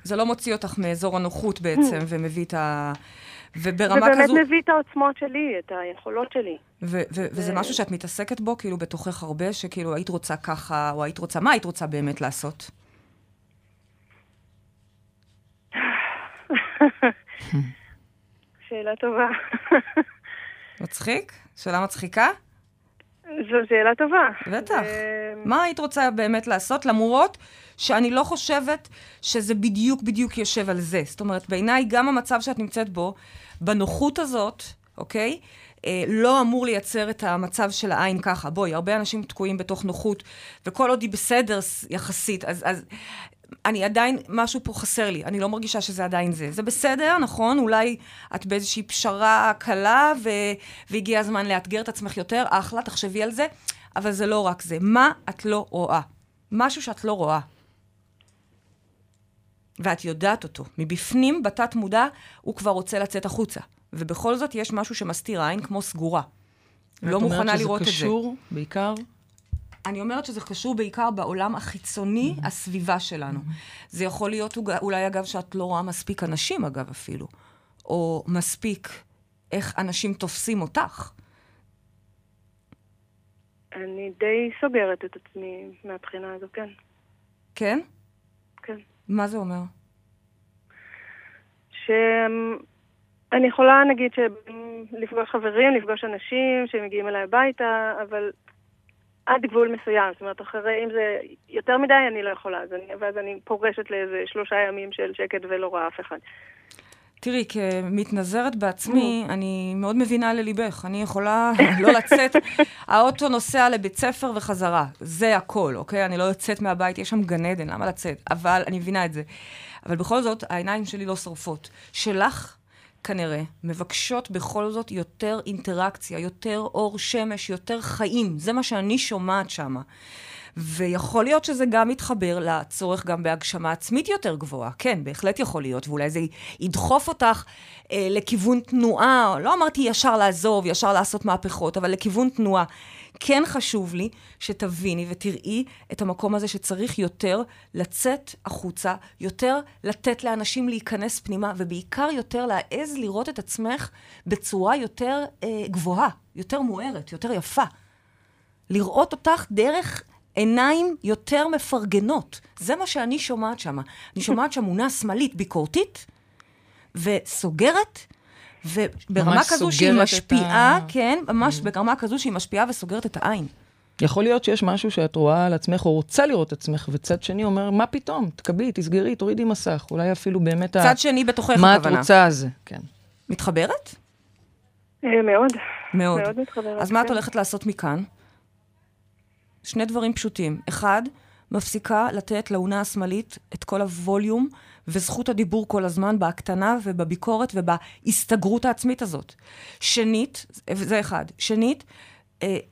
זה לא מוציא אותך מאזור הנוחות בעצם, ומביא את ה... וברמה זה באמת כזו... מביא את העוצמות שלי, את היכולות שלי. ו- ו- וזה משהו שאת מתעסקת בו, כאילו, בתוכך הרבה, שכאילו היית רוצה ככה, או היית רוצה... מה היית רוצה באמת לעשות? שאלה טובה. מצחיק? שאלה מצחיקה? זו שאלה טובה. בטח. מה היית רוצה באמת לעשות, למרות שאני לא חושבת שזה בדיוק בדיוק יושב על זה. זאת אומרת, בעיניי גם המצב שאת נמצאת בו, בנוחות הזאת, אוקיי? אה, לא אמור לייצר את המצב של העין ככה. בואי, הרבה אנשים תקועים בתוך נוחות, וכל עוד היא בסדר יחסית, אז, אז אני עדיין, משהו פה חסר לי, אני לא מרגישה שזה עדיין זה. זה בסדר, נכון? אולי את באיזושהי פשרה קלה, ו... והגיע הזמן לאתגר את עצמך יותר, אחלה, תחשבי על זה, אבל זה לא רק זה. מה את לא רואה? משהו שאת לא רואה. ואת יודעת אותו. מבפנים, בתת מודע, הוא כבר רוצה לצאת החוצה. ובכל זאת יש משהו שמסתיר עין כמו סגורה. לא מוכנה לראות את זה. את אומרת שזה קשור בעיקר? אני אומרת שזה קשור בעיקר בעולם החיצוני, mm-hmm. הסביבה שלנו. Mm-hmm. זה יכול להיות אולי, אגב, שאת לא רואה מספיק אנשים, אגב, אפילו. או מספיק איך אנשים תופסים אותך. אני די סוגרת את עצמי מהבחינה הזו, כן. כן? מה זה אומר? שאני יכולה, נגיד, לפגוש חברים, לפגוש אנשים שמגיעים אליי הביתה, אבל עד גבול מסוים. זאת אומרת, אחרי, אם זה יותר מדי, אני לא יכולה. אז אני, ואז אני פורשת לאיזה שלושה ימים של שקט ולא רואה אף אחד. תראי, כמתנזרת בעצמי, mm. אני מאוד מבינה לליבך. אני יכולה לא לצאת, האוטו נוסע לבית ספר וחזרה. זה הכל, אוקיי? אני לא יוצאת מהבית, יש שם גן עדן, למה לצאת? אבל אני מבינה את זה. אבל בכל זאת, העיניים שלי לא שורפות. שלך, כנראה, מבקשות בכל זאת יותר אינטראקציה, יותר אור שמש, יותר חיים. זה מה שאני שומעת שמה. ויכול להיות שזה גם מתחבר לצורך גם בהגשמה עצמית יותר גבוהה. כן, בהחלט יכול להיות, ואולי זה ידחוף אותך אה, לכיוון תנועה, לא אמרתי ישר לעזוב, ישר לעשות מהפכות, אבל לכיוון תנועה. כן חשוב לי שתביני ותראי את המקום הזה שצריך יותר לצאת החוצה, יותר לתת לאנשים להיכנס פנימה, ובעיקר יותר להעז לראות את עצמך בצורה יותר אה, גבוהה, יותר מוארת, יותר יפה. לראות אותך דרך עיניים יותר מפרגנות. זה מה שאני שומעת שם. אני שומעת שם מונה שמאלית ביקורתית וסוגרת, וברמה כזו שהיא משפיעה, ה... כן, ממש mm. ברמה כזו שהיא משפיעה וסוגרת את העין. יכול להיות שיש משהו שאת רואה על עצמך, או רוצה לראות את עצמך, וצד שני אומר, מה פתאום? תקבלי, תסגרי, תורידי מסך. אולי אפילו באמת צד ה... שני בתוכך, הכוונה. מה את רוצה הזה, כן. מתחברת? אה, מאוד. מאוד. מאוד מתחברת. אז מה את כן. הולכת לעשות מכאן? שני דברים פשוטים. אחד, מפסיקה לתת לאונה השמאלית את כל הווליום וזכות הדיבור כל הזמן בהקטנה ובביקורת ובהסתגרות העצמית הזאת. שנית, זה אחד. שנית,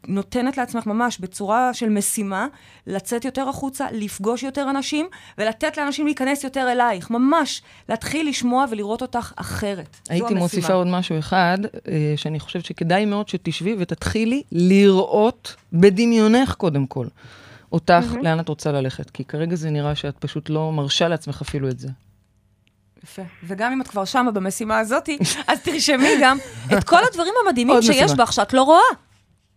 נותנת לעצמך ממש בצורה של משימה לצאת יותר החוצה, לפגוש יותר אנשים ולתת לאנשים להיכנס יותר אלייך. ממש, להתחיל לשמוע ולראות אותך אחרת. הייתי מוסיפה עוד משהו אחד, אה, שאני חושבת שכדאי מאוד שתשבי ותתחילי לראות בדמיונך קודם כל. אותך, mm-hmm. לאן את רוצה ללכת. כי כרגע זה נראה שאת פשוט לא מרשה לעצמך אפילו את זה. יפה. וגם אם את כבר שמה במשימה הזאת, אז תרשמי גם את כל הדברים המדהימים שיש משימה. בך שאת לא רואה.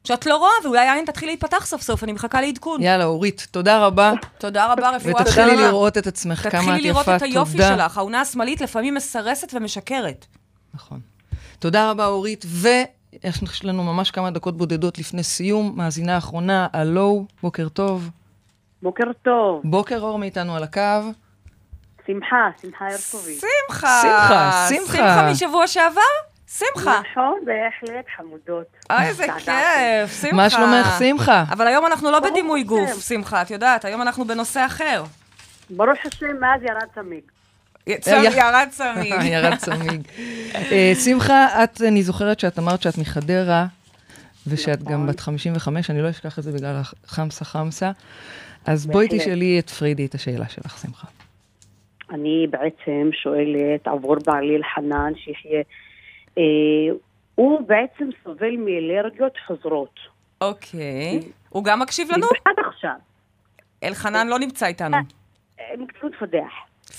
שאת לא רואה, ואולי העין תתחיל להיפתח סוף סוף, אני מחכה לעדכון. יאללה, אורית, תודה רבה. תודה רבה, רפואה שלמה. ותתחילי לראות את עצמך כמה את יפה, תודה. תתחילי לראות את היופי שלך, האונה השמאלית לפעמים מסרסת ומשקרת. נכון. תודה רבה, אורית, ויש לנו ממש כמה דקות בודדות לפני סיום. מאזינה אחרונה, הלו, בוקר טוב. בוקר טוב. בוקר אור מאיתנו על הקו. שמחה, שמחה הרטובי. שמחה. שמחה, שמחה. שמחה משבוע שעבר? שמחה. נכון, בהחלט חמודות. אוי, איזה כיף, שמחה. מה שלומך, שמחה? אבל היום אנחנו לא בדימוי גוף, שמחה, את יודעת, היום אנחנו בנושא אחר. ברוך השם, מאז ירד צמיג. ירד צמיג. ירד צמיג. אה, שמחה, את, אני זוכרת שאת אמרת שאת מחדרה, ושאת גם נכון. בת 55, אני לא אשכח את זה בגלל החמסה חמסה. אז בואי תשאלי את פרידי את השאלה שלך, שמחה. אני בעצם שואלת עבור בעלי אלחנן, שיחיה אה, הוא בעצם סובל מאלרגיות חוזרות. אוקיי. הוא גם מקשיב לנו? עד עכשיו. אלחנן לא נמצא איתנו. מקצועות פדח.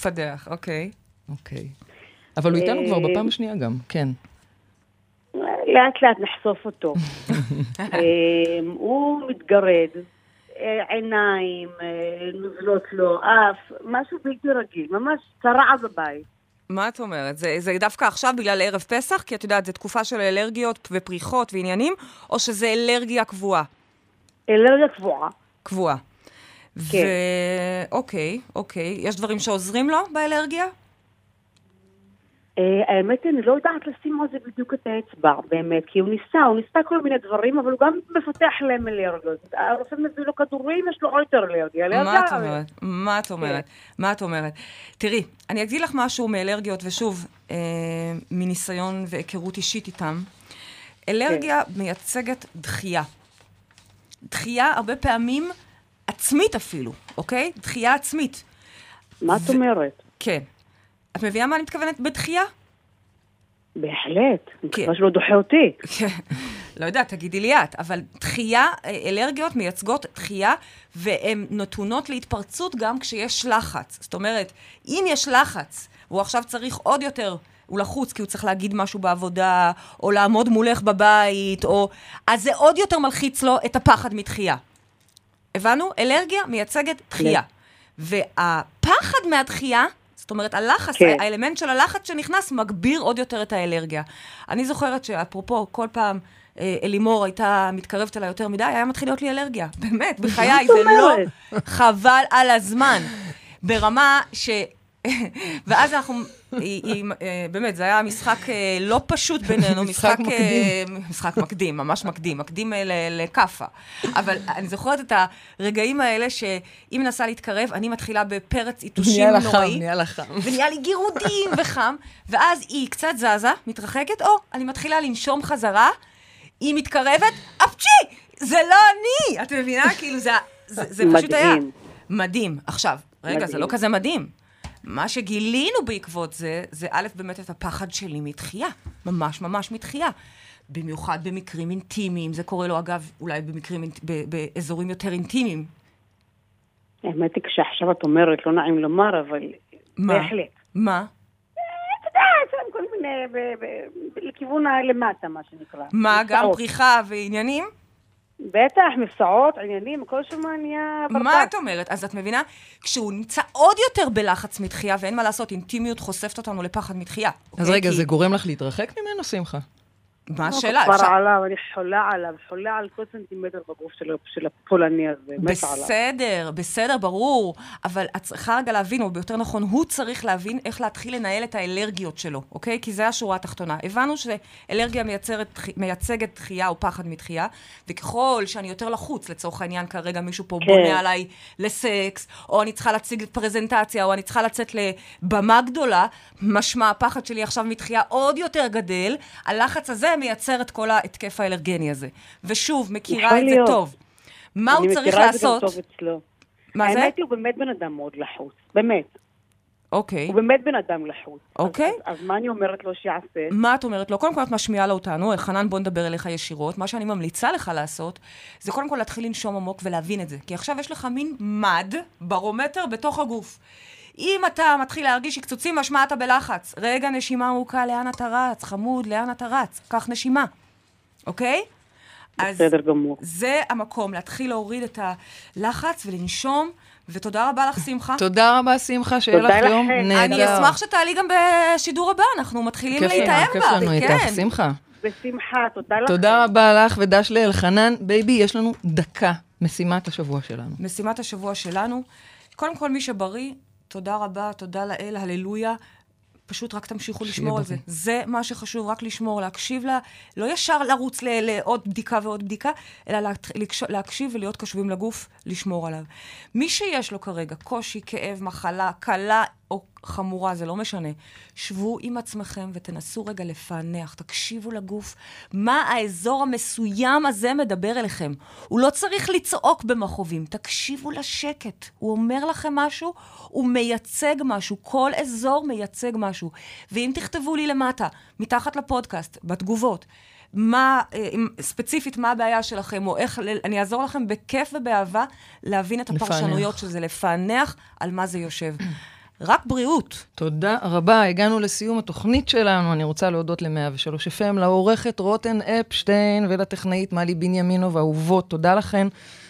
פדח, אוקיי. אוקיי. אבל הוא איתנו כבר בפעם השנייה גם, כן. לאט לאט נחשוף אותו. אה, הוא מתגרד, אה, עיניים, נוזלות לו, אף, משהו בלתי רגיל, ממש צרע בבית. מה את אומרת? זה, זה דווקא עכשיו בגלל ערב פסח? כי את יודעת, זו תקופה של אלרגיות ופריחות ועניינים, או שזה אלרגיה קבועה? אלרגיה קבועה. קבועה. כן. אוקיי, אוקיי. יש דברים שעוזרים לו באלרגיה? אה, האמת, אני לא יודעת לשים על זה בדיוק את האצבע, באמת, כי הוא ניסה, הוא ניסה כל מיני דברים, אבל הוא גם מפתח להם אלרגיות. הרופא מביא לו כדורים, יש לו עוד יותר אלרגיה. מה את אומרת? מה את אומרת? מה את אומרת? תראי, אני אגיד לך משהו מאלרגיות, ושוב, אה, מניסיון והיכרות אישית איתם. אלרגיה כן. מייצגת דחייה. דחייה הרבה פעמים עצמית אפילו, אוקיי? דחייה עצמית. מה את אומרת? כן. את מבינה מה אני מתכוונת בדחייה? בהחלט. אני כן. מקווה שלא דוחה אותי. כן, לא יודעת, תגידי לי את, אבל דחייה, אה, אלרגיות מייצגות דחייה, והן נתונות להתפרצות גם כשיש לחץ. זאת אומרת, אם יש לחץ, והוא עכשיו צריך עוד יותר, הוא לחוץ כי הוא צריך להגיד משהו בעבודה, או לעמוד מולך בבית, או... אז זה עוד יותר מלחיץ לו את הפחד מדחייה. הבנו? אלרגיה מייצגת דחייה. והפחד מהדחייה, זאת אומרת, הלחץ, כן. האלמנט של הלחץ שנכנס, מגביר עוד יותר את האלרגיה. אני זוכרת שאפרופו, כל פעם אה, אלימור הייתה מתקרבת אליי יותר מדי, היה מתחיל להיות לי אלרגיה. באמת, בחיי, זה לא... חבל על הזמן. ברמה ש... ואז אנחנו, היא, היא, אה, באמת, זה היה משחק אה, לא פשוט בינינו, משחק משחק, אה, משחק מקדים, ממש מקדים, מקדים ל- לכאפה. אבל אני זוכרת את הרגעים האלה שהיא מנסה להתקרב, אני מתחילה בפרץ יתושים נהיה לך חם, נוראי. נהיה לך חם. ונהיה לי גירודים וחם, ואז היא קצת זזה, מתרחקת, או, אני מתחילה לנשום חזרה, היא מתקרבת, אפצ'י! זה לא אני! את מבינה? כאילו, זה, זה, זה פשוט היה... מדהים. מדהים. עכשיו, רגע, זה מדהים. לא כזה מדהים. מה שגילינו בעקבות זה, זה א', באמת את הפחד שלי מתחייה. ממש ממש מתחייה. במיוחד במקרים אינטימיים, זה קורה לו אגב, אולי במקרים, באזורים יותר אינטימיים. האמת היא כשעכשיו את אומרת, לא נעים לומר, אבל מה? בהחלט. מה? את יודעת, שם כל מיני, לכיוון הלמטה, מה שנקרא. מה, גם. פריחה ועניינים? בטח, מבצעות, עניינים, הכל שם נהיה ברדק. מה את אומרת? אז את מבינה? כשהוא נמצא עוד יותר בלחץ מתחייה, ואין מה לעשות, אינטימיות חושפת אותנו לפחד מתחייה. אז אוקיי? רגע, כי- זה גורם לך להתרחק ממנו, שמחה? מה השאלה? כבר אפשר- עליו, אני חולה עליו, חולה על כל סנטימטר בגוף של, של הפולני הזה. בסדר, בסדר, ברור. אבל את צריכה רגע להבין, או ביותר נכון, הוא צריך להבין איך להתחיל לנהל את האלרגיות שלו, אוקיי? כי זה השורה התחתונה. הבנו שאלרגיה מייצרת, מייצגת דחייה או פחד מדחייה, וככל שאני יותר לחוץ, לצורך העניין, כרגע מישהו פה כן. בונה עליי לסקס, או אני צריכה להציג פרזנטציה, או אני צריכה לצאת לבמה גדולה, משמע הפחד שלי עכשיו מדחייה עוד יותר גדל, הלחץ הזה מייצר את כל ההתקף האלרגני הזה. ושוב, מכירה את זה להיות. טוב. מה הוא צריך אני מכירה את זה גם לעשות? טוב אצלו. מה זה? האמת היא, הוא באמת בן אדם מאוד לחוץ, באמת. אוקיי. הוא באמת בן אדם לחוץ. אז- אוקיי. אז, אז מה אני אומרת לו שיעשה? מה את אומרת לו? קודם כל את משמיעה לו אותנו, חנן בוא נדבר אליך ישירות. מה שאני ממליצה לך לעשות, זה קודם כל להתחיל לנשום עמוק ולהבין את זה. כי עכשיו יש לך מין מד, ברומטר, בתוך הגוף. אם אתה מתחיל להרגיש עקצוצים, משמע אתה בלחץ. רגע, נשימה ארוכה, לאן אתה רץ? חמוד, לאן אתה רץ? קח נשימה, אוקיי? אז בסדר גמור. זה המקום, להתחיל להוריד את הלחץ ולנשום, ותודה רבה לך, שמחה. תודה רבה, שמחה, שיהיה לך יום. נהדר. אני אשמח שתעלי גם בשידור הבא, אנחנו מתחילים כיף להתאהב כיף בך. לנו איתך. שמחה. בשמחה, תודה לך. תודה רבה לך ודש לאלחנן. בייבי, יש לנו דקה, משימת השבוע שלנו. משימת השבוע שלנו. קודם כל, מי שבריא, תודה רבה, תודה לאל, הללויה. פשוט רק תמשיכו לשמור על זה. זה מה שחשוב, רק לשמור, להקשיב לה, לא ישר לרוץ ל- לעוד בדיקה ועוד בדיקה, אלא להקשיב ולהיות קשובים לגוף, לשמור עליו. מי שיש לו כרגע קושי, כאב, מחלה, קלה או חמורה, זה לא משנה, שבו עם עצמכם ותנסו רגע לפענח, תקשיבו לגוף, מה האזור המסוים הזה מדבר אליכם. הוא לא צריך לצעוק במכאובים, תקשיבו לשקט. הוא אומר לכם משהו, הוא מייצג משהו, כל אזור מייצג משהו. ואם תכתבו לי למטה, מתחת לפודקאסט, בתגובות, מה, אה, ספציפית, מה הבעיה שלכם, או איך, אני אעזור לכם בכיף ובאהבה להבין את לפענח. הפרשנויות של זה, לפענח על מה זה יושב. רק בריאות. תודה רבה, הגענו לסיום התוכנית שלנו. אני רוצה להודות ל-103 FM, לעורכת רותם אפשטיין ולטכנאית מלי בנימינוב, אהובות, תודה לכן.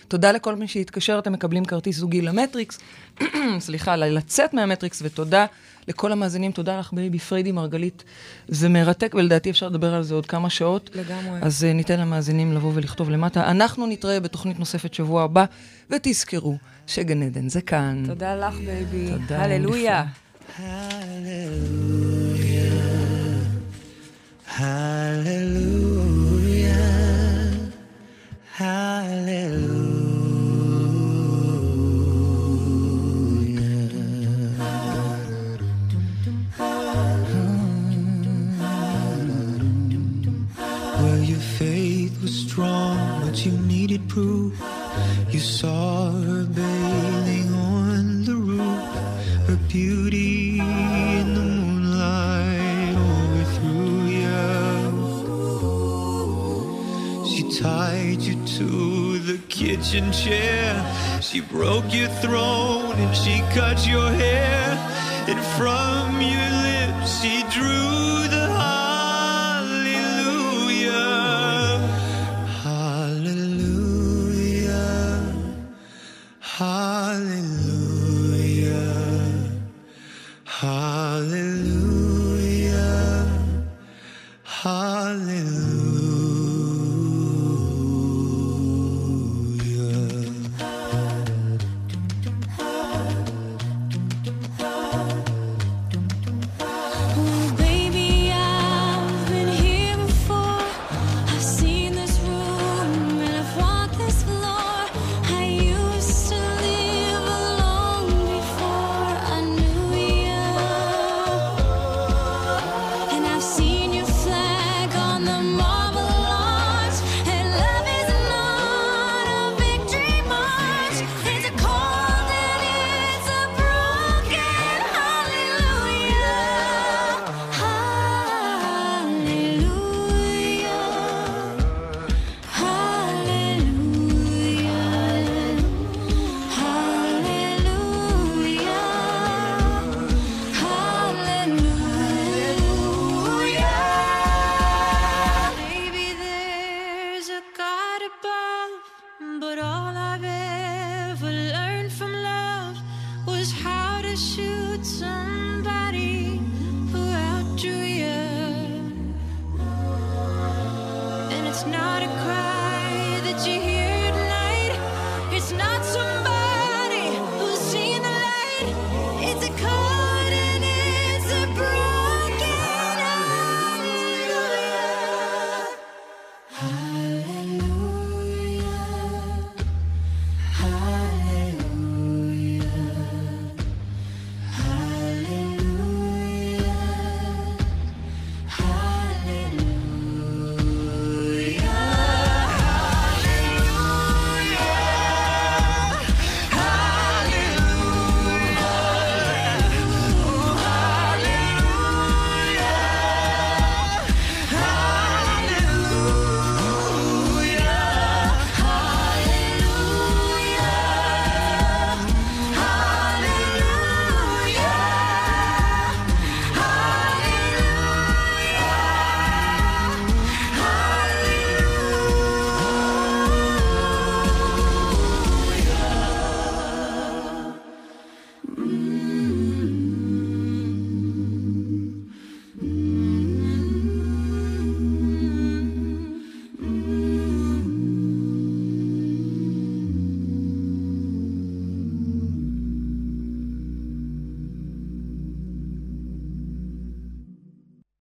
תודה לכל מי שהתקשר, אתם מקבלים כרטיס זוגי למטריקס, סליחה, לצאת מהמטריקס, ותודה לכל המאזינים, תודה לך בייבי פריידי מרגלית. זה מרתק, ולדעתי אפשר לדבר על זה עוד כמה שעות. לגמרי. אז uh, ניתן למאזינים לבוא ולכתוב למטה. אנחנו נתראה בתוכנית נוספת שבוע הבא, ותזכרו שגן עדן זה כאן. תודה לך, בייבי. תודה, הללויה. Well, your faith was strong, but you needed proof. You saw kitchen chair. She broke your throne and she cut your hair. And from your